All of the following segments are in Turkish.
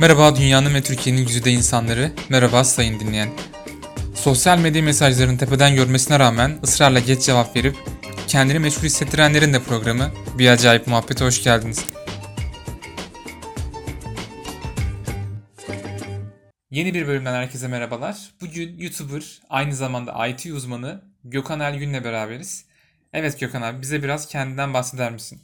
Merhaba dünyanın ve Türkiye'nin güzide insanları, merhaba sayın dinleyen. Sosyal medya mesajlarını tepeden görmesine rağmen ısrarla geç cevap verip kendini meşgul hissettirenlerin de programı Bir Acayip Muhabbete hoş geldiniz. Yeni bir bölümden herkese merhabalar. Bugün YouTuber, aynı zamanda IT uzmanı Gökhan Ergün'le beraberiz. Evet Gökhan abi bize biraz kendinden bahseder misin?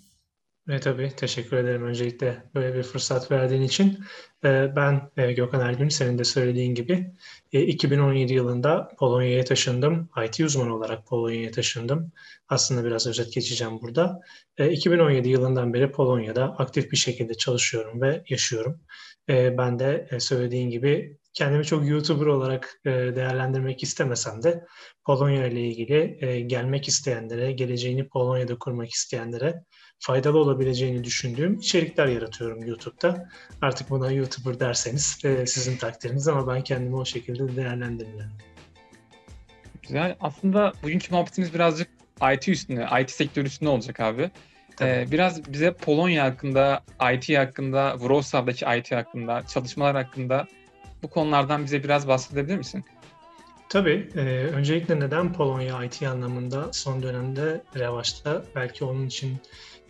E, tabii teşekkür ederim öncelikle böyle bir fırsat verdiğin için. E, ben e, Gökhan Ergün, senin de söylediğin gibi e, 2017 yılında Polonya'ya taşındım. IT uzmanı olarak Polonya'ya taşındım. Aslında biraz özet geçeceğim burada. E, 2017 yılından beri Polonya'da aktif bir şekilde çalışıyorum ve yaşıyorum. E, ben de e, söylediğin gibi kendimi çok YouTuber olarak e, değerlendirmek istemesem de Polonya ile ilgili e, gelmek isteyenlere, geleceğini Polonya'da kurmak isteyenlere faydalı olabileceğini düşündüğüm içerikler yaratıyorum YouTube'da. Artık buna YouTuber derseniz e, sizin takdiriniz ama ben kendimi o şekilde değerlendirmiyorum. Güzel. Aslında bugünkü muhabbetimiz birazcık IT üstüne, IT sektörü üstüne olacak abi. Ee, biraz bize Polonya hakkında, IT hakkında, Wrocław'daki IT hakkında, çalışmalar hakkında bu konulardan bize biraz bahsedebilir misin? Tabii. E, öncelikle neden Polonya IT anlamında son dönemde revaçta? Belki onun için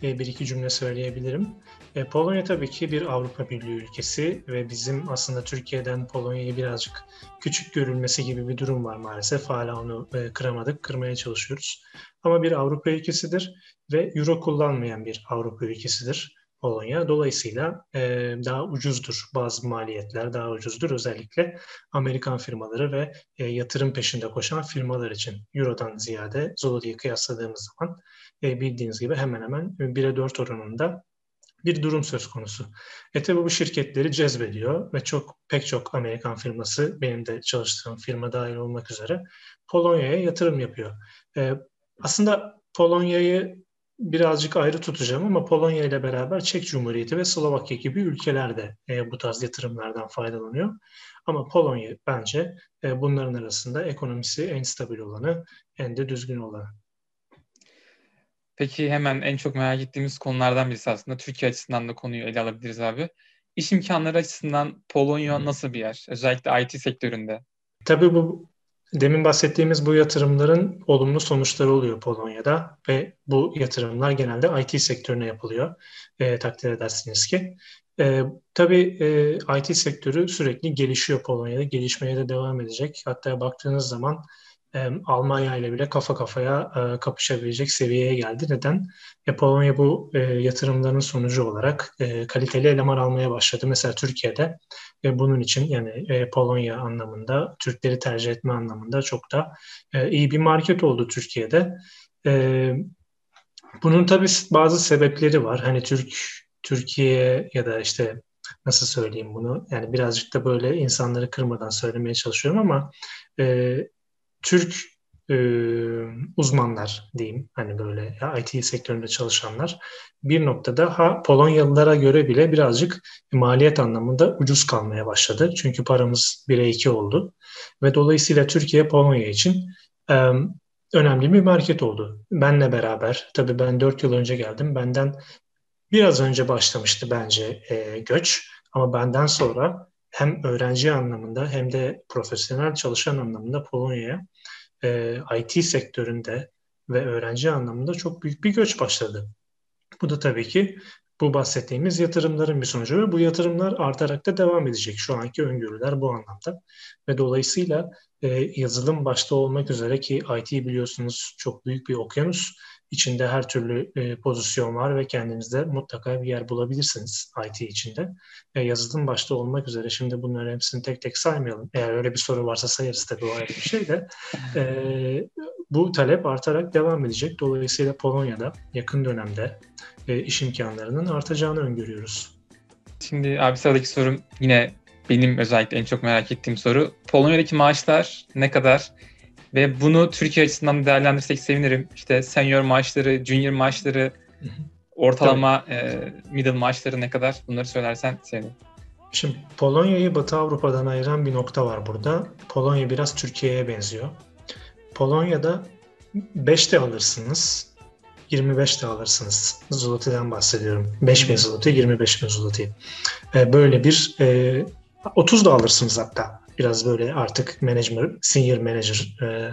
bir iki cümle söyleyebilirim. E, Polonya tabii ki bir Avrupa Birliği ülkesi ve bizim aslında Türkiye'den Polonya'yı birazcık küçük görülmesi gibi bir durum var maalesef. Hala onu e, kıramadık, kırmaya çalışıyoruz. Ama bir Avrupa ülkesidir ve Euro kullanmayan bir Avrupa ülkesidir. Polonya. Dolayısıyla e, daha ucuzdur bazı maliyetler, daha ucuzdur özellikle Amerikan firmaları ve e, yatırım peşinde koşan firmalar için Euro'dan ziyade Zloty'yi kıyasladığımız zaman e, bildiğiniz gibi hemen hemen 1'e 4 oranında bir durum söz konusu. E tabi bu şirketleri cezbediyor ve çok pek çok Amerikan firması benim de çalıştığım firma dahil olmak üzere Polonya'ya yatırım yapıyor. E, aslında Polonya'yı birazcık ayrı tutacağım ama Polonya ile beraber Çek Cumhuriyeti ve Slovakya gibi ülkeler de e, bu tarz yatırımlardan faydalanıyor. Ama Polonya bence e, bunların arasında ekonomisi en stabil olanı, en de düzgün olanı. Peki hemen en çok merak ettiğimiz konulardan birisi aslında Türkiye açısından da konuyu ele alabiliriz abi. İş imkanları açısından Polonya nasıl bir yer? Özellikle IT sektöründe. Tabii bu demin bahsettiğimiz bu yatırımların olumlu sonuçları oluyor Polonya'da ve bu yatırımlar genelde IT sektörüne yapılıyor. E, takdir edersiniz ki. E, tabii e, IT sektörü sürekli gelişiyor Polonya'da. Gelişmeye de devam edecek. Hatta baktığınız zaman Almanya ile bile kafa kafaya e, kapışabilecek seviyeye geldi. Neden? E, Polonya bu e, yatırımların sonucu olarak e, kaliteli eleman almaya başladı. Mesela Türkiye'de e, bunun için yani e, Polonya anlamında, Türkleri tercih etme anlamında çok da e, iyi bir market oldu Türkiye'de. E, bunun tabii bazı sebepleri var. Hani Türk Türkiye ya da işte nasıl söyleyeyim bunu? Yani birazcık da böyle insanları kırmadan söylemeye çalışıyorum ama e, Türk e, uzmanlar diyeyim hani böyle IT sektöründe çalışanlar bir noktada ha Polonyalılara göre bile birazcık maliyet anlamında ucuz kalmaya başladı. Çünkü paramız 1'e 2 oldu ve dolayısıyla Türkiye Polonya için e, önemli bir market oldu. Benle beraber tabii ben 4 yıl önce geldim. Benden biraz önce başlamıştı bence e, göç ama benden sonra hem öğrenci anlamında hem de profesyonel çalışan anlamında Polonya'ya e, IT sektöründe ve öğrenci anlamında çok büyük bir göç başladı. Bu da tabii ki bu bahsettiğimiz yatırımların bir sonucu ve bu yatırımlar artarak da devam edecek. Şu anki öngörüler bu anlamda. Ve dolayısıyla e, yazılım başta olmak üzere ki IT biliyorsunuz çok büyük bir okyanus içinde her türlü e, pozisyon var ve kendinizde mutlaka bir yer bulabilirsiniz IT içinde. E, yazılım başta olmak üzere şimdi bunların hepsini tek tek saymayalım. Eğer öyle bir soru varsa sayarız tabii o ayrı bir şey de. E, bu talep artarak devam edecek. Dolayısıyla Polonya'da yakın dönemde e, iş imkanlarının artacağını öngörüyoruz. Şimdi abi sıradaki sorum yine benim özellikle en çok merak ettiğim soru. Polonya'daki maaşlar ne kadar? Ve bunu Türkiye açısından değerlendirsek sevinirim. İşte senior maaşları, junior maaşları, ortalama e, middle maaşları ne kadar bunları söylersen sevinirim. Şimdi Polonya'yı Batı Avrupa'dan ayıran bir nokta var burada. Polonya biraz Türkiye'ye benziyor. Polonya'da 5'te alırsınız 25 de alırsınız. Zloty'den bahsediyorum. 5 bin zloty, 25 bin zloty. E, böyle bir e, 30 da alırsınız hatta. Biraz böyle artık manager, senior manager e,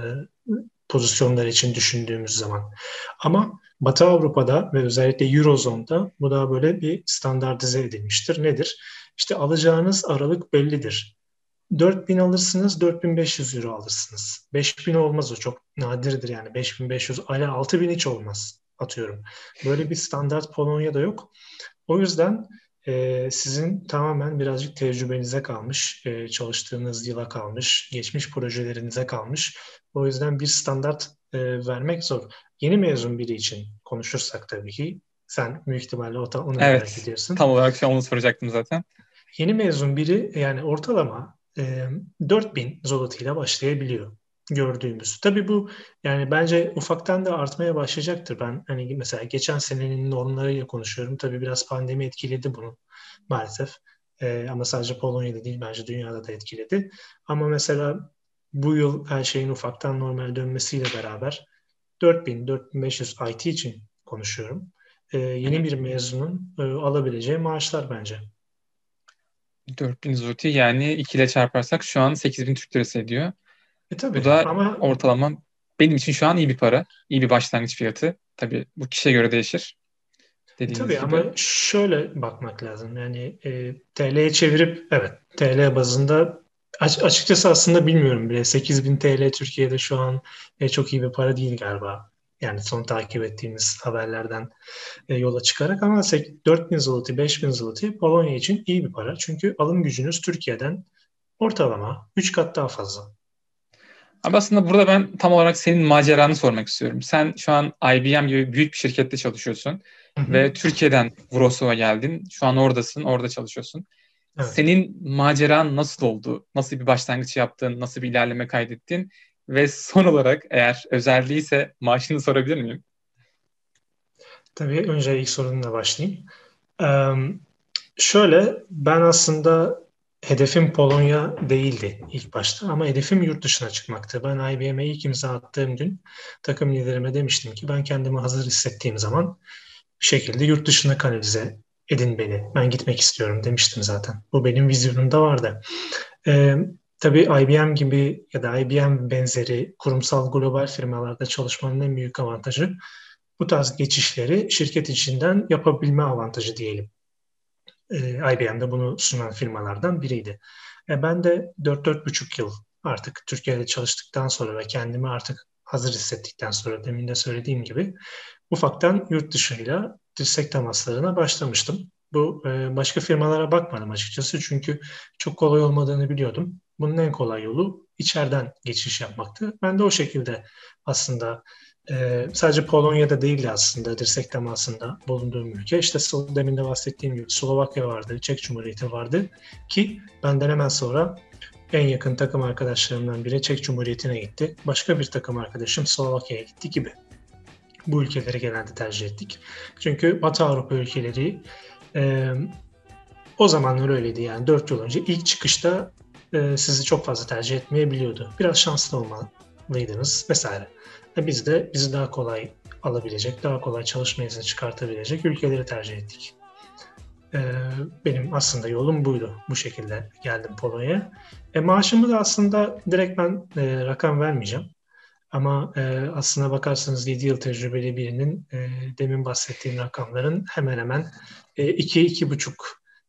pozisyonlar için düşündüğümüz zaman. Ama Batı Avrupa'da ve özellikle Eurozone'da bu da böyle bir standartize edilmiştir. Nedir? İşte alacağınız aralık bellidir. 4000 alırsınız, 4500 euro alırsınız. 5000 olmaz o çok nadirdir yani 5500, hala 6000 hiç olmaz atıyorum. Böyle bir standart Polonya'da yok. O yüzden e, sizin tamamen birazcık tecrübenize kalmış, e, çalıştığınız yıla kalmış, geçmiş projelerinize kalmış. O yüzden bir standart e, vermek zor. Yeni mezun biri için konuşursak tabii ki sen büyük ihtimalle onu evet, merak ediyorsun. Tam olarak şu an onu soracaktım zaten. Yeni mezun biri yani ortalama e, 4000 zloty ile başlayabiliyor gördüğümüz. Tabii bu yani bence ufaktan da artmaya başlayacaktır. Ben hani mesela geçen senenin normlarıyla konuşuyorum. Tabii biraz pandemi etkiledi bunu maalesef. Ee, ama sadece Polonya'da değil bence dünyada da etkiledi. Ama mesela bu yıl her şeyin ufaktan normal dönmesiyle beraber 4000-4500 IT için konuşuyorum. Ee, yeni bir mezunun e, alabileceği maaşlar bence. 4000 zloty yani 2 ile çarparsak şu an 8000 Türk lirası ediyor. E tabii, bu da ama... ortalama benim için şu an iyi bir para. iyi bir başlangıç fiyatı. Tabii bu kişiye göre değişir. Dediğiniz tabii gibi. ama şöyle bakmak lazım. Yani e, TL'ye çevirip evet TL bazında açıkçası aslında bilmiyorum bile. 8000 TL Türkiye'de şu an e, çok iyi bir para değil galiba. Yani son takip ettiğimiz haberlerden e, yola çıkarak ama 4000 zloty, 5000 zloty Polonya için iyi bir para. Çünkü alım gücünüz Türkiye'den ortalama 3 kat daha fazla. Ama aslında burada ben tam olarak senin maceranı sormak istiyorum. Sen şu an IBM gibi büyük bir şirkette çalışıyorsun Hı-hı. ve Türkiye'den Wrocław'a geldin. Şu an oradasın, orada çalışıyorsun. Evet. Senin maceran nasıl oldu? Nasıl bir başlangıç yaptın? Nasıl bir ilerleme kaydettin? Ve son olarak eğer özel değilse maaşını sorabilir miyim? Tabii önce ilk sorunla başlayayım. Ee, şöyle ben aslında hedefim Polonya değildi ilk başta ama hedefim yurt dışına çıkmaktı. Ben IBM'e ilk imza attığım gün takım liderime demiştim ki ben kendimi hazır hissettiğim zaman bir şekilde yurt dışına kanalize edin beni. Ben gitmek istiyorum demiştim zaten. Bu benim vizyonumda vardı. Ee, tabii IBM gibi ya da IBM benzeri kurumsal global firmalarda çalışmanın en büyük avantajı bu tarz geçişleri şirket içinden yapabilme avantajı diyelim. E, IBM'de bunu sunan firmalardan biriydi. E, ben de 4-4,5 yıl artık Türkiye'de çalıştıktan sonra ve kendimi artık hazır hissettikten sonra demin de söylediğim gibi ufaktan yurt dışıyla dirsek temaslarına başlamıştım. Bu e, başka firmalara bakmadım açıkçası çünkü çok kolay olmadığını biliyordum. Bunun en kolay yolu içeriden geçiş yapmaktı. Ben de o şekilde aslında e, sadece Polonya'da değil aslında dirsek temasında bulunduğum ülke. İşte demin de bahsettiğim gibi Slovakya vardı, Çek Cumhuriyeti vardı ki benden hemen sonra en yakın takım arkadaşlarımdan biri Çek Cumhuriyeti'ne gitti. Başka bir takım arkadaşım Slovakya'ya gitti gibi. Bu ülkeleri genelde tercih ettik. Çünkü Batı Avrupa ülkeleri e, o zamanlar öyleydi yani 4 yıl önce ilk çıkışta e, sizi çok fazla tercih etmeyebiliyordu. Biraz şanslı olmalıydınız vesaire. Biz de bizi daha kolay alabilecek, daha kolay çalışma izni çıkartabilecek ülkeleri tercih ettik. Ee, benim aslında yolum buydu. Bu şekilde geldim Polonya'ya. E, maaşımı da aslında direkt ben e, rakam vermeyeceğim. Ama e, aslına bakarsanız 7 yıl tecrübeli birinin e, demin bahsettiğim rakamların hemen hemen 2-2,5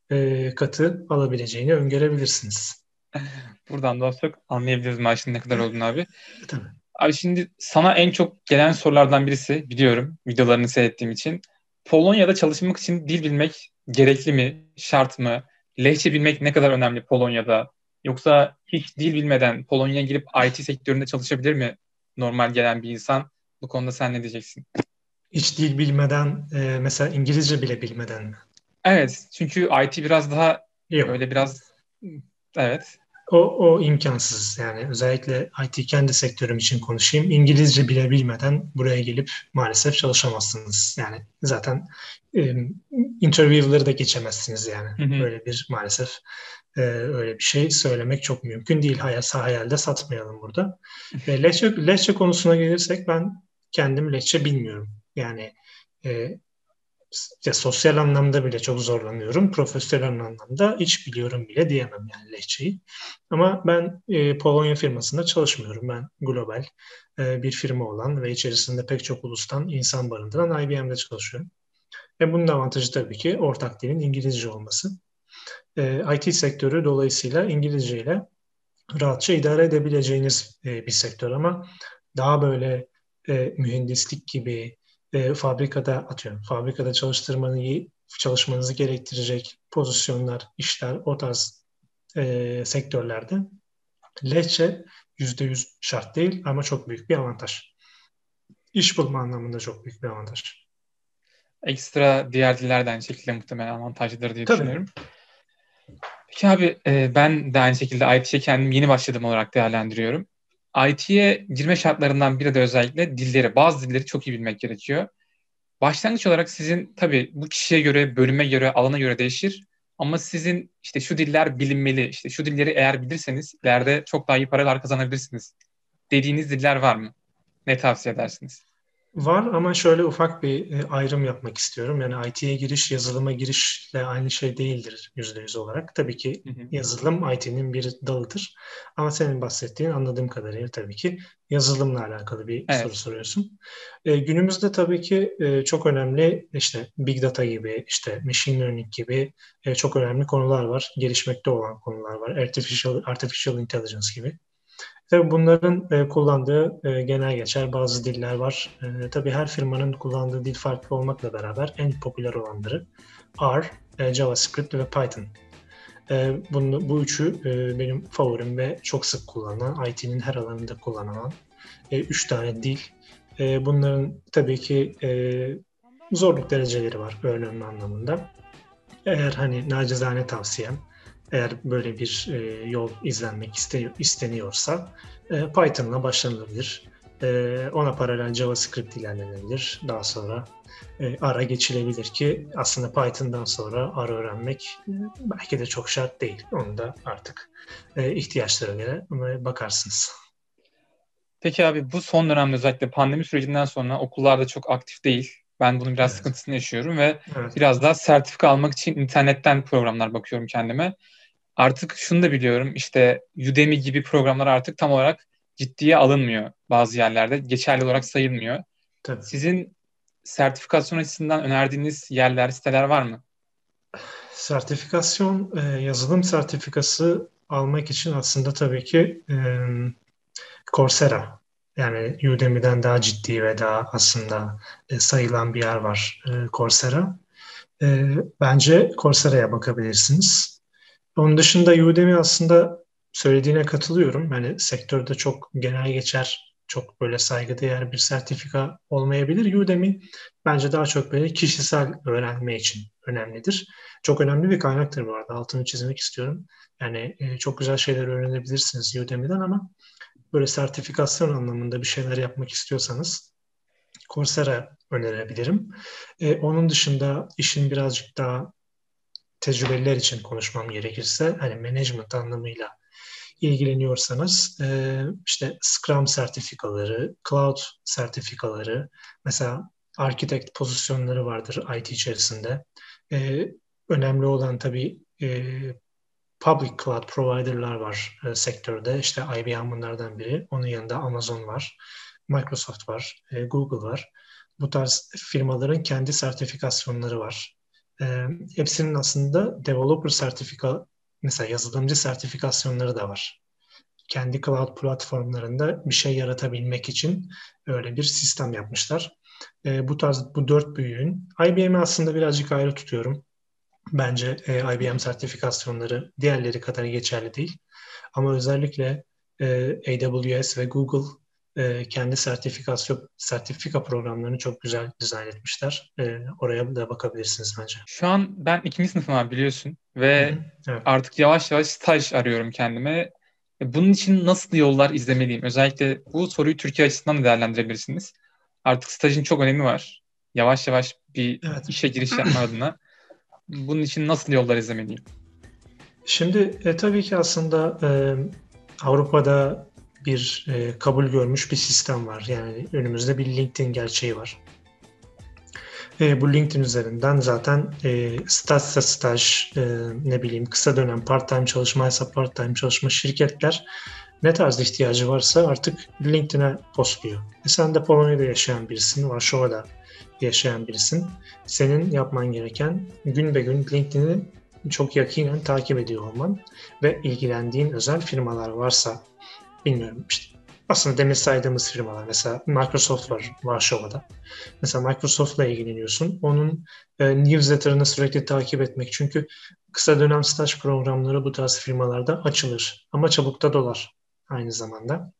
e, e, katı alabileceğini öngörebilirsiniz. Buradan da çok anlayabiliriz maaşın ne kadar olduğunu abi. Tabii. Abi şimdi sana en çok gelen sorulardan birisi biliyorum videolarını seyrettiğim için. Polonya'da çalışmak için dil bilmek gerekli mi, şart mı? Lehçe bilmek ne kadar önemli Polonya'da? Yoksa hiç dil bilmeden Polonya'ya girip IT sektöründe çalışabilir mi normal gelen bir insan? Bu konuda sen ne diyeceksin? Hiç dil bilmeden, e, mesela İngilizce bile bilmeden mi? Evet, çünkü IT biraz daha Yok. öyle biraz evet o, o imkansız yani özellikle IT kendi sektörüm için konuşayım. İngilizce bile bilmeden buraya gelip maalesef çalışamazsınız. Yani zaten e, interview'ları da geçemezsiniz yani. Hı hı. Öyle bir maalesef e, öyle bir şey söylemek çok mümkün değil. Hayal, hayalde satmayalım burada. E, Lehçe, Lehçe konusuna gelirsek ben kendim Lehçe bilmiyorum. Yani e, ya sosyal anlamda bile çok zorlanıyorum. Profesyonel anlamda hiç biliyorum bile diyemem yani lehçeyi. Ama ben e, Polonya firmasında çalışmıyorum. Ben global e, bir firma olan ve içerisinde pek çok ulustan insan barındıran IBM'de çalışıyorum. Ve bunun avantajı tabii ki ortak dilin İngilizce olması. E, IT sektörü dolayısıyla İngilizce ile rahatça idare edebileceğiniz e, bir sektör ama daha böyle e, mühendislik gibi e, fabrikada atıyorum. Fabrikada çalıştırmanı çalışmanızı gerektirecek pozisyonlar, işler o tarz e, sektörlerde lehçe yüzde yüz şart değil ama çok büyük bir avantaj. İş bulma anlamında çok büyük bir avantaj. Ekstra diğer dillerden şekilde muhtemelen avantajlıdır diye Tabii. düşünüyorum. Peki abi e, ben de aynı şekilde IT'ye kendim yeni başladım olarak değerlendiriyorum. IT'ye girme şartlarından biri de özellikle dilleri. Bazı dilleri çok iyi bilmek gerekiyor. Başlangıç olarak sizin tabii bu kişiye göre, bölüme göre, alana göre değişir. Ama sizin işte şu diller bilinmeli, işte şu dilleri eğer bilirseniz ileride çok daha iyi paralar kazanabilirsiniz dediğiniz diller var mı? Ne tavsiye edersiniz? Var ama şöyle ufak bir e, ayrım yapmak istiyorum. Yani IT'ye giriş, yazılıma girişle aynı şey değildir yüzde yüz olarak. Tabii ki yazılım IT'nin bir dalıdır. Ama senin bahsettiğin anladığım kadarıyla tabii ki yazılımla alakalı bir evet. soru soruyorsun. E, günümüzde tabii ki e, çok önemli işte big data gibi, işte machine learning gibi e, çok önemli konular var. Gelişmekte olan konular var. Artificial, artificial intelligence gibi. Tabii bunların e, kullandığı e, genel geçer bazı diller var. E, tabii her firmanın kullandığı dil farklı olmakla beraber en popüler olanları R, e, JavaScript ve Python. E, bunu, bu üçü e, benim favorim ve çok sık kullanılan, IT'nin her alanında kullanılan e, üç tane dil. E, bunların tabii ki e, zorluk dereceleri var öğrenme anlamında. Eğer hani nacizane tavsiyem eğer böyle bir e, yol izlenmek iste, isteniyorsa e, Python'la başlanılabilir. E, ona paralel JavaScript ilerlenebilir. Daha sonra e, ara geçilebilir ki aslında Python'dan sonra ara öğrenmek e, belki de çok şart değil. Onu da artık e, ihtiyaçlara göre bakarsınız. Peki abi bu son dönemde özellikle pandemi sürecinden sonra okullarda çok aktif değil. Ben bunun biraz evet. sıkıntısını yaşıyorum ve evet. biraz daha sertifika almak için internetten programlar bakıyorum kendime artık şunu da biliyorum işte Udemy gibi programlar artık tam olarak ciddiye alınmıyor bazı yerlerde. Geçerli olarak sayılmıyor. Tabii. Sizin sertifikasyon açısından önerdiğiniz yerler, siteler var mı? Sertifikasyon, e, yazılım sertifikası almak için aslında tabii ki e, Coursera yani Udemy'den daha ciddi ve daha aslında e, sayılan bir yer var Coursera. Bence Coursera'ya bakabilirsiniz. Onun dışında Udemy aslında söylediğine katılıyorum. Yani sektörde çok genel geçer, çok böyle saygıdeğer bir sertifika olmayabilir. Udemy bence daha çok böyle kişisel öğrenme için önemlidir. Çok önemli bir kaynaktır bu arada. Altını çizmek istiyorum. Yani e, çok güzel şeyler öğrenebilirsiniz Udemy'den ama böyle sertifikasyon anlamında bir şeyler yapmak istiyorsanız Coursera önerebilirim. E, onun dışında işin birazcık daha tecrübeliler için konuşmam gerekirse hani management anlamıyla ilgileniyorsanız e, işte Scrum sertifikaları, Cloud sertifikaları, mesela architect pozisyonları vardır IT içerisinde. E, önemli olan tabii e, public cloud provider'lar var e, sektörde. İşte IBM bunlardan biri. Onun yanında Amazon var, Microsoft var, e, Google var. Bu tarz firmaların kendi sertifikasyonları var. E, hepsinin aslında developer sertifika, mesela yazılımcı sertifikasyonları da var. Kendi cloud platformlarında bir şey yaratabilmek için öyle bir sistem yapmışlar. E, bu tarz bu dört büyüğün IBM'i aslında birazcık ayrı tutuyorum. Bence e, IBM sertifikasyonları diğerleri kadar geçerli değil. Ama özellikle e, AWS ve Google e, kendi sertifikasyon sertifika programlarını çok güzel dizayn etmişler. E, oraya da bakabilirsiniz bence. Şu an ben ikinci sınıfım abi biliyorsun ve evet. artık yavaş yavaş staj arıyorum kendime. E, bunun için nasıl yollar izlemeliyim? Özellikle bu soruyu Türkiye açısından da değerlendirebilirsiniz. Artık stajın çok önemi var. Yavaş yavaş bir evet. işe giriş yapma adına. Bunun için nasıl yollar izlemeliyim? Şimdi e, tabii ki aslında e, Avrupa'da bir e, kabul görmüş bir sistem var. Yani önümüzde bir LinkedIn gerçeği var. E, bu LinkedIn üzerinden zaten e, stajsa staj, e, ne bileyim kısa dönem part-time çalışmaysa part-time çalışma şirketler ne tarz ihtiyacı varsa artık LinkedIn'e postluyor. E sen de Polonya'da yaşayan birisin, Varşova'da yaşayan birisin. Senin yapman gereken gün be gün LinkedIn'i çok yakinen takip ediyor olman ve ilgilendiğin özel firmalar varsa bilmiyorum işte aslında demin saydığımız firmalar mesela Microsoft var Varşova'da. Mesela Microsoft'la ilgileniyorsun. Onun e, newsletter'ını sürekli takip etmek. Çünkü kısa dönem staj programları bu tarz firmalarda açılır. Ama çabuk da dolar aynı zamanda.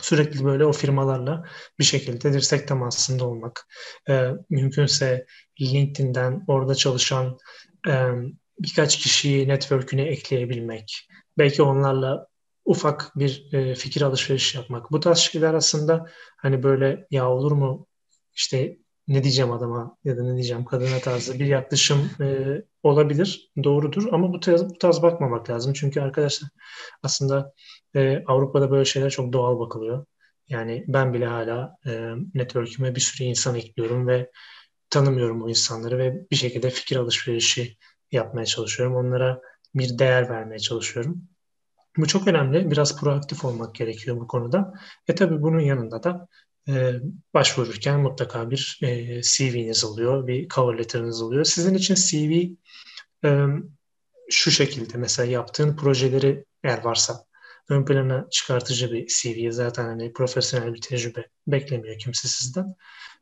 Sürekli böyle o firmalarla bir şekilde dirsek temasında olmak. E, mümkünse LinkedIn'den orada çalışan e, birkaç kişiyi network'üne ekleyebilmek. Belki onlarla ufak bir e, fikir alışverişi yapmak. Bu tarz şeyler aslında hani böyle ya olur mu işte ne diyeceğim adama ya da ne diyeceğim kadına tarzı bir yaklaşım e, olabilir. Doğrudur ama bu tarz, bu tarz bakmamak lazım. Çünkü arkadaşlar aslında e, Avrupa'da böyle şeyler çok doğal bakılıyor. Yani ben bile hala e, network'üme bir sürü insan ekliyorum ve tanımıyorum bu insanları ve bir şekilde fikir alışverişi yapmaya çalışıyorum. Onlara bir değer vermeye çalışıyorum. Bu çok önemli. Biraz proaktif olmak gerekiyor bu konuda. E tabii bunun yanında da e, başvururken mutlaka bir e, CV'niz oluyor, bir cover letter'ınız oluyor. Sizin için CV e, şu şekilde mesela yaptığın projeleri eğer varsa ön plana çıkartıcı bir CV zaten hani profesyonel bir tecrübe beklemiyor kimse sizden.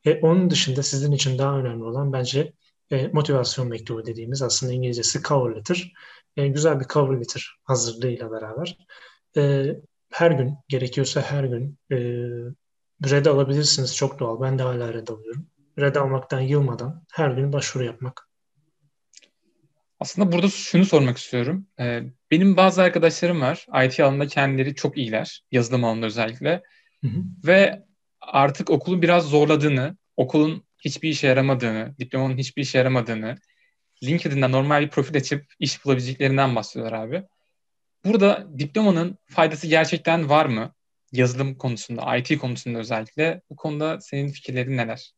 E, onun dışında sizin için daha önemli olan bence e, motivasyon mektubu dediğimiz aslında İngilizcesi cover letter. E, güzel bir cover letter hazırlığıyla beraber e, her gün gerekiyorsa her gün e, red alabilirsiniz. Çok doğal. Ben de hala red alıyorum. Red almaktan yılmadan her gün başvuru yapmak. Aslında burada şunu sormak istiyorum. Ee, benim bazı arkadaşlarım var. IT alanında kendileri çok iyiler. Yazılım alanında özellikle. Hı hı. Ve artık okulu biraz zorladığını, okulun hiçbir işe yaramadığını, diplomanın hiçbir işe yaramadığını, LinkedIn'den normal bir profil açıp iş bulabileceklerinden bahsediyorlar abi. Burada diplomanın faydası gerçekten var mı? Yazılım konusunda, IT konusunda özellikle. Bu konuda senin fikirlerin neler?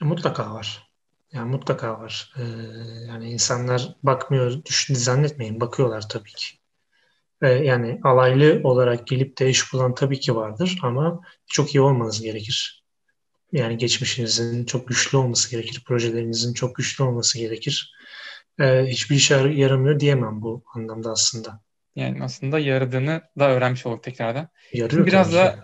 Mutlaka var. Yani mutlaka var. Ee, yani insanlar bakmıyor, düşün, zannetmeyin. Bakıyorlar tabii ki. Ee, yani alaylı olarak gelip de iş bulan tabii ki vardır ama çok iyi olmanız gerekir. Yani geçmişinizin çok güçlü olması gerekir. Projelerinizin çok güçlü olması gerekir. Ee, hiçbir işe yaramıyor diyemem bu anlamda aslında. Yani aslında yaradığını da öğrenmiş olduk tekrardan. Yarıyor Şimdi biraz da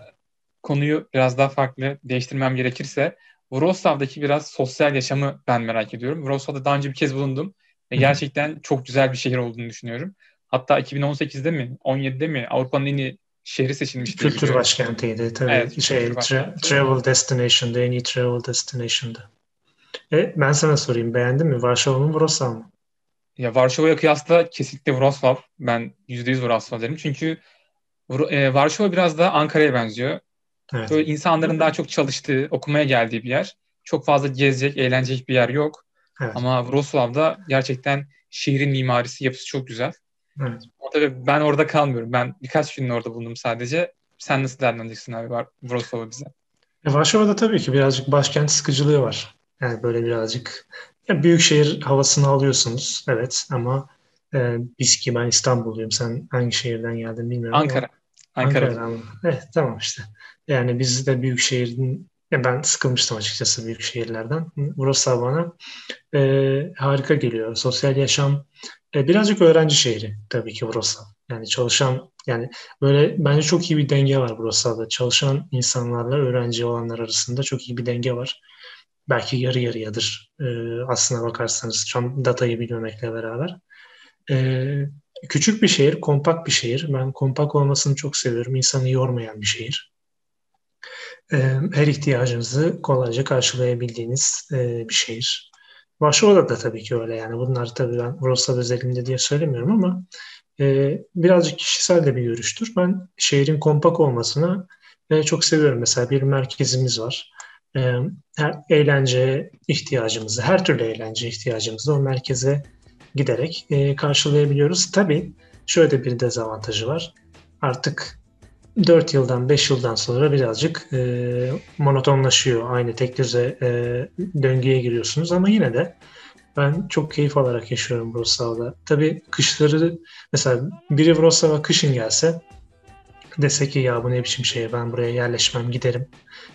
konuyu biraz daha farklı değiştirmem gerekirse Wrocław'daki biraz sosyal yaşamı ben merak ediyorum. Wrocław'da daha önce bir kez bulundum ve gerçekten çok güzel bir şehir olduğunu düşünüyorum. Hatta 2018'de mi, 17'de mi Avrupa'nın en iyi şehri seçilmişti. Kültür başkentiydi tabii. Evet, şey, tra- travel destination'da, en iyi travel destination'da. E, ben sana sorayım, beğendin mi? Varşova mı, Wrocław mı? Ya Varşova'ya kıyasla kesinlikle Wrocław. Ben %100 Wrocław derim. Çünkü e, Varşova biraz da Ankara'ya benziyor. Evet. Böyle insanların daha çok çalıştığı, okumaya geldiği bir yer. Çok fazla gezecek, eğlenecek bir yer yok. Evet. Ama Wrocław'da gerçekten şehrin mimarisi, yapısı çok güzel. Evet. Ama tabii ben orada kalmıyorum. Ben birkaç gün orada bulundum sadece. Sen nasıl değerlendireceksin abi Wrocław'ı bize? E, Varşova'da tabii ki birazcık başkent sıkıcılığı var. Yani böyle birazcık ya büyük şehir havasını alıyorsunuz. Evet ama e, biz ki ben İstanbulluyum. Sen hangi şehirden geldin bilmiyorum Ankara. Ama, Ankara. Ankara'dan. Evet tamam işte. Yani biz de büyük şehrin ya ben sıkılmıştım açıkçası büyük şehirlerden. Burası bana e, harika geliyor. Sosyal yaşam e, birazcık öğrenci şehri tabii ki burası. Yani çalışan yani böyle bence çok iyi bir denge var burası. Çalışan insanlarla öğrenci olanlar arasında çok iyi bir denge var belki yarı yarıyadır e, aslına bakarsanız tam datayı bilmemekle beraber. E, küçük bir şehir, kompakt bir şehir. Ben kompakt olmasını çok seviyorum. İnsanı yormayan bir şehir. E, her ihtiyacınızı kolayca karşılayabildiğiniz e, bir şehir. Varşova'da da tabii ki öyle yani. Bunlar tabii ben Wrocław özelinde diye söylemiyorum ama e, birazcık kişisel de bir görüştür. Ben şehrin kompak olmasını e, çok seviyorum. Mesela bir merkezimiz var e, eğlence ihtiyacımızı, her türlü eğlence ihtiyacımızı o merkeze giderek e, karşılayabiliyoruz. Tabii şöyle bir dezavantajı var. Artık 4 yıldan 5 yıldan sonra birazcık e, monotonlaşıyor. Aynı tek düze e, döngüye giriyorsunuz ama yine de ben çok keyif alarak yaşıyorum Wrocław'da. Tabii kışları mesela biri Wrocław'a kışın gelse dese ki ya bu ne biçim şey ben buraya yerleşmem giderim.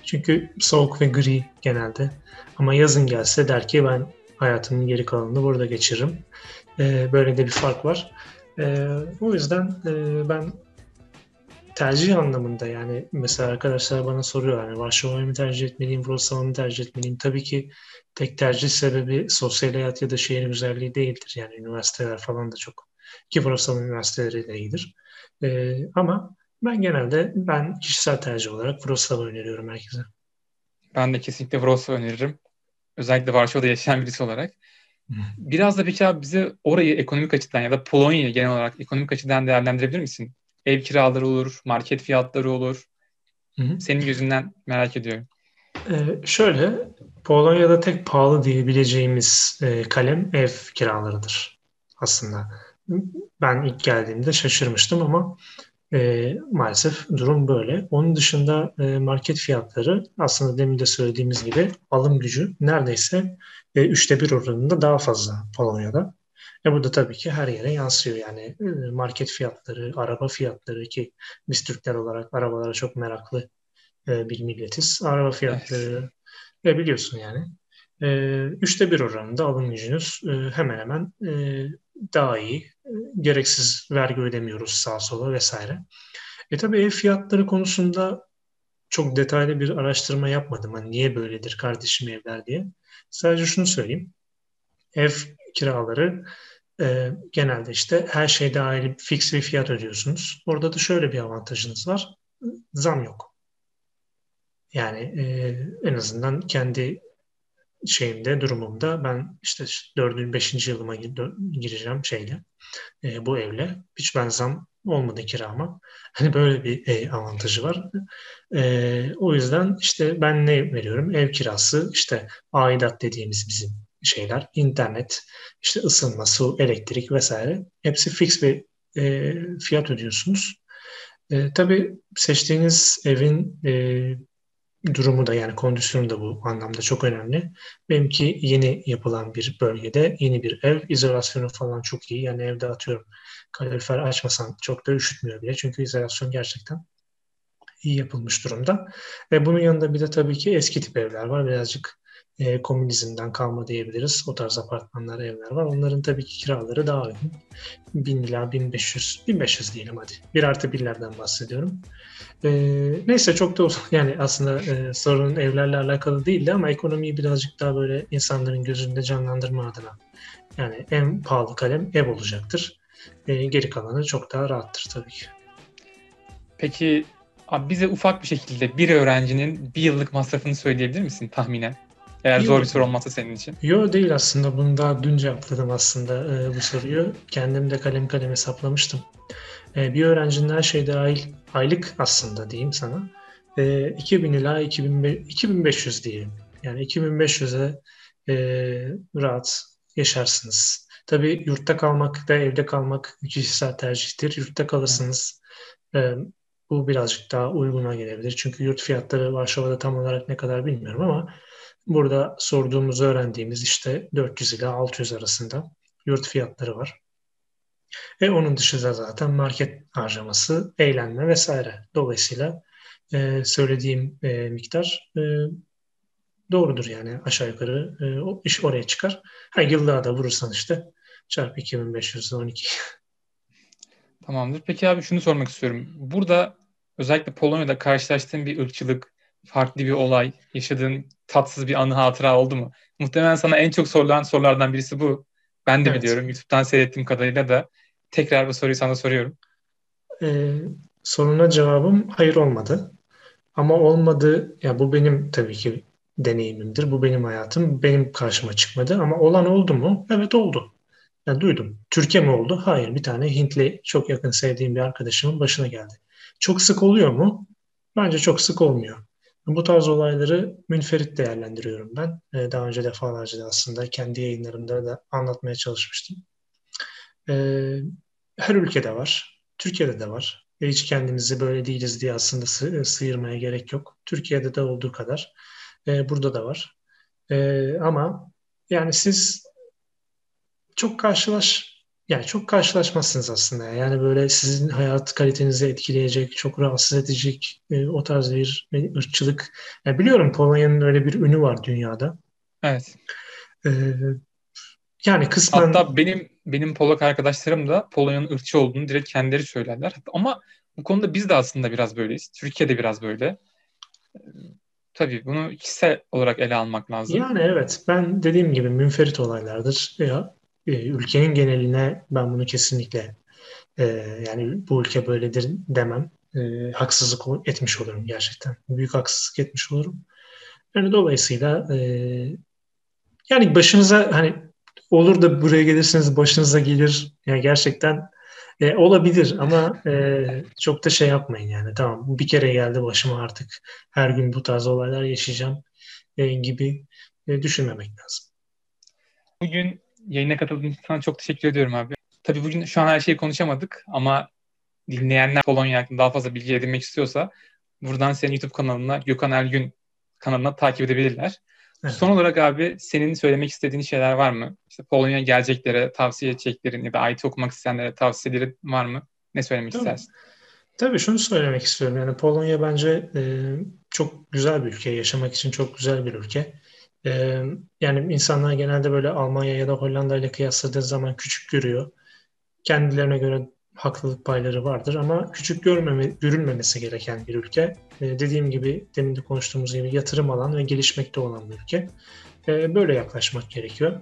Çünkü soğuk ve gri genelde. Ama yazın gelse der ki ben hayatımın geri kalanını burada geçiririm. Ee, böyle de bir fark var. Ee, o yüzden e, ben tercih anlamında yani mesela arkadaşlar bana soruyor yani Varşova'yı mı tercih etmeliyim, Wrocław'ı mı tercih etmeliyim? Tabii ki tek tercih sebebi sosyal hayat ya da şehir güzelliği değildir. Yani üniversiteler falan da çok ki Wrocław üniversiteleri de iyidir. Ee, ama ben genelde ben kişisel tercih olarak Wrocław'ı öneriyorum herkese. Ben de kesinlikle Wrocław öneririm. Özellikle Varşova'da yaşayan birisi olarak. Biraz da peki abi bize orayı ekonomik açıdan ya da Polonya'yı genel olarak ekonomik açıdan değerlendirebilir misin? Ev kiraları olur, market fiyatları olur. Hı hı. Senin gözünden merak ediyorum. Ee, şöyle, Polonya'da tek pahalı diyebileceğimiz e, kalem ev kiralarıdır aslında. Ben ilk geldiğimde şaşırmıştım ama e, maalesef durum böyle. Onun dışında e, market fiyatları aslında demin de söylediğimiz gibi alım gücü neredeyse e, üçte bir oranında daha fazla Polonya'da. E bu da tabii ki her yere yansıyor. Yani e, market fiyatları, araba fiyatları ki biz Türkler olarak arabalara çok meraklı e, bir milletiz. Araba fiyatları evet. e, biliyorsun yani. E, üçte bir oranında alım gücünüz e, hemen hemen e, daha iyi. E, gereksiz vergi ödemiyoruz sağa sola vesaire. E tabii ev fiyatları konusunda çok detaylı bir araştırma yapmadım. Hani niye böyledir kardeşim evler diye. Sadece şunu söyleyeyim. Ev kiraları e, genelde işte her şey dahil fix bir fiyat ödüyorsunuz. Orada da şöyle bir avantajınız var. Zam yok. Yani e, en azından kendi şeyimde, durumumda ben işte dördüncü, beşinci yılıma gireceğim şeyle, e, bu evle. Hiç ben zam olmadı kirama. Hani böyle bir e, avantajı var. E, o yüzden işte ben ne veriyorum? Ev kirası, işte aidat dediğimiz bizim şeyler, internet, işte ısınma, su, elektrik vesaire. Hepsi fix bir e, fiyat ödüyorsunuz. E, tabii seçtiğiniz evin e, durumu da yani kondisyonu da bu anlamda çok önemli. Benimki yeni yapılan bir bölgede yeni bir ev. izolasyonu falan çok iyi. Yani evde atıyorum kalorifer açmasan çok da üşütmüyor bile. Çünkü izolasyon gerçekten iyi yapılmış durumda. Ve bunun yanında bir de tabii ki eski tip evler var. Birazcık e, komünizmden kalma diyebiliriz. O tarz apartmanlar, evler var. Onların tabii ki kiraları daha uygun. 1000 ila 1500, 1500 diyelim hadi. Bir artı birlerden bahsediyorum. E, neyse çok da yani aslında e, sorunun evlerle alakalı değildi ama ekonomiyi birazcık daha böyle insanların gözünde canlandırma adına. Yani en pahalı kalem ev olacaktır. E, geri kalanı çok daha rahattır tabii ki. Peki abi bize ufak bir şekilde bir öğrencinin bir yıllık masrafını söyleyebilir misin tahminen? Eğer zor bir soru olmazsa senin için. Yok değil aslında. Bunu daha dün cevapladım aslında e, bu soruyu. Kendim de kalem kalem hesaplamıştım. E, bir öğrencinin her şey dahil aylık aslında diyeyim sana. E, 2000 ila 2500 diyeyim. Yani 2500'e e, rahat yaşarsınız. Tabii yurtta kalmak da evde kalmak kişisel tercihtir. Yurtta kalırsınız. E, bu birazcık daha uyguna gelebilir. Çünkü yurt fiyatları Varşova'da tam olarak ne kadar bilmiyorum ama Burada sorduğumuz, öğrendiğimiz işte 400 ile 600 arasında yurt fiyatları var. E onun dışında zaten market harcaması, eğlenme vesaire. Dolayısıyla e, söylediğim e, miktar e, doğrudur yani aşağı yukarı e, o iş oraya çıkar. Ha yıllığa da vurursan işte çarpı 2512. Tamamdır. Peki abi şunu sormak istiyorum. Burada özellikle Polonya'da karşılaştığın bir ırkçılık, farklı bir olay, yaşadığın tatsız bir anı hatıra oldu mu? Muhtemelen sana en çok sorulan sorulardan birisi bu. Ben de evet. biliyorum. YouTube'dan seyrettiğim kadarıyla da tekrar bu soruyu sana soruyorum. Ee, soruna cevabım hayır olmadı. Ama olmadı, ya bu benim tabii ki deneyimimdir. Bu benim hayatım. Benim karşıma çıkmadı. Ama olan oldu mu? Evet oldu. Yani duydum. Türkiye mi oldu? Hayır. Bir tane Hintli çok yakın sevdiğim bir arkadaşımın başına geldi. Çok sık oluyor mu? Bence çok sık olmuyor. Bu tarz olayları münferit değerlendiriyorum ben. Ee, daha önce defalarca da aslında kendi yayınlarımda da anlatmaya çalışmıştım. Ee, her ülkede var. Türkiye'de de var. hiç kendimizi böyle değiliz diye aslında sı- sıyırmaya gerek yok. Türkiye'de de olduğu kadar e, burada da var. E, ama yani siz çok karşılaş yani çok karşılaşmazsınız aslında. Yani böyle sizin hayat kalitenizi etkileyecek, çok rahatsız edecek e, o tarz bir e, ırkçılık. Yani biliyorum Polonya'nın öyle bir ünü var dünyada. Evet. E, yani kısmen Hatta benim benim Polak arkadaşlarım da Polonya'nın ırkçı olduğunu direkt kendileri söylerler. Ama bu konuda biz de aslında biraz böyleyiz. Türkiye'de biraz böyle. Ee, Tabii bunu kişisel olarak ele almak lazım. yani evet ben dediğim gibi münferit olaylardır. Ya, e, ülkenin geneline ben bunu kesinlikle e, yani bu ülke böyledir demem. E, haksızlık etmiş olurum gerçekten. Büyük haksızlık etmiş olurum. Yani dolayısıyla e, yani başınıza hani olur da buraya gelirseniz başınıza gelir. Yani gerçekten e, olabilir ama e, çok da şey yapmayın yani. Tamam bir kere geldi başıma artık her gün bu tarz olaylar yaşayacağım e, gibi e, düşünmemek lazım. Bugün yayına katıldığın için sana çok teşekkür ediyorum abi. Tabii bugün şu an her şeyi konuşamadık ama dinleyenler Polonya hakkında daha fazla bilgi edinmek istiyorsa buradan senin YouTube kanalına Gökhan Ergün kanalına takip edebilirler. Evet. Son olarak abi senin söylemek istediğin şeyler var mı? İşte Polonya'ya geleceklere tavsiye edeceklerin ya da IT okumak isteyenlere tavsiyeleri var mı? Ne söylemek Tabii. istersin? Tabii şunu söylemek istiyorum. Yani Polonya bence e, çok güzel bir ülke. Yaşamak için çok güzel bir ülke. E, yani insanlar genelde böyle Almanya ya da Hollanda ile kıyasladığı zaman küçük görüyor. Kendilerine göre haklılık payları vardır ama küçük görmeme, görülmemesi gereken bir ülke. E, dediğim gibi, demin de konuştuğumuz gibi yatırım alan ve gelişmekte olan bir ülke. E, böyle yaklaşmak gerekiyor.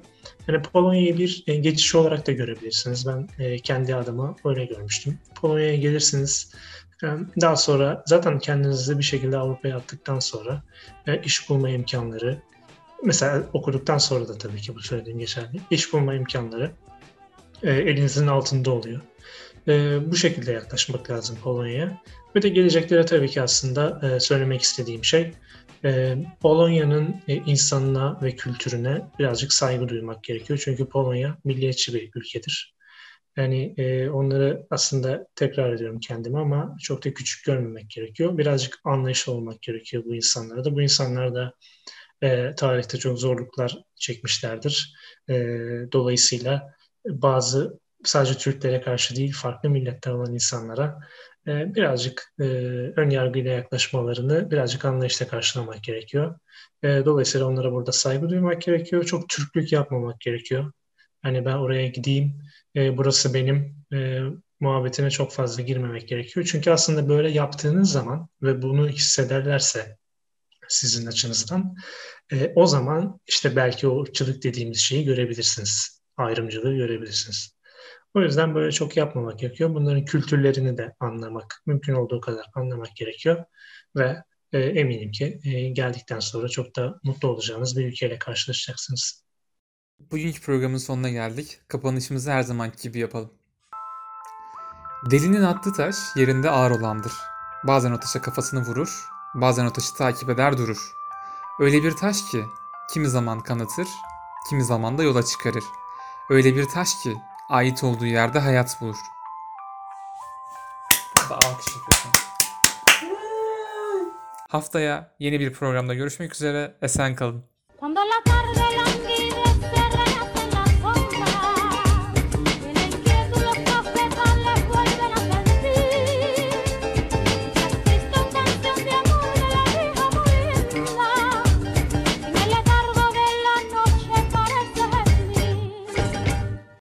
Yani Polonya'yı bir e, geçiş olarak da görebilirsiniz. Ben e, kendi adıma öyle görmüştüm. Polonya'ya gelirsiniz. e, Daha sonra zaten kendinizi bir şekilde Avrupa'ya attıktan sonra e, iş bulma imkanları, mesela okuduktan sonra da tabii ki bu söylediğim geçerli. İş bulma imkanları e, elinizin altında oluyor. E, bu şekilde yaklaşmak lazım Polonya'ya. Ve de geleceklere tabii ki aslında e, söylemek istediğim şey e, Polonya'nın e, insanına ve kültürüne birazcık saygı duymak gerekiyor. Çünkü Polonya milliyetçi bir ülkedir. Yani e, onları aslında tekrar ediyorum kendime ama çok da küçük görmemek gerekiyor. Birazcık anlayışlı olmak gerekiyor bu insanlara da. Bu insanlar da e, tarihte çok zorluklar çekmişlerdir. E, dolayısıyla bazı sadece Türklere karşı değil farklı milletten olan insanlara e, birazcık e, ön yargıyla yaklaşmalarını birazcık anlayışla karşılamak gerekiyor. E, dolayısıyla onlara burada saygı duymak gerekiyor. Çok Türklük yapmamak gerekiyor. Hani ben oraya gideyim, e, burası benim e, muhabbetine çok fazla girmemek gerekiyor. Çünkü aslında böyle yaptığınız zaman ve bunu hissederlerse sizin açınızdan e, o zaman işte belki o ırkçılık dediğimiz şeyi görebilirsiniz. Ayrımcılığı görebilirsiniz. O yüzden böyle çok yapmamak gerekiyor. Bunların kültürlerini de anlamak, mümkün olduğu kadar anlamak gerekiyor. Ve e, eminim ki e, geldikten sonra çok da mutlu olacağınız bir ülkeyle karşılaşacaksınız. Bugünkü programın sonuna geldik. Kapanışımızı her zamanki gibi yapalım. Delinin attığı taş yerinde ağır olandır. Bazen o taşa kafasını vurur, bazen o taşı takip eder durur. Öyle bir taş ki kimi zaman kanatır, kimi zaman da yola çıkarır. Öyle bir taş ki ait olduğu yerde hayat bulur. Burada alkış yapıyorsun. Haftaya yeni bir programda görüşmek üzere. Esen kalın.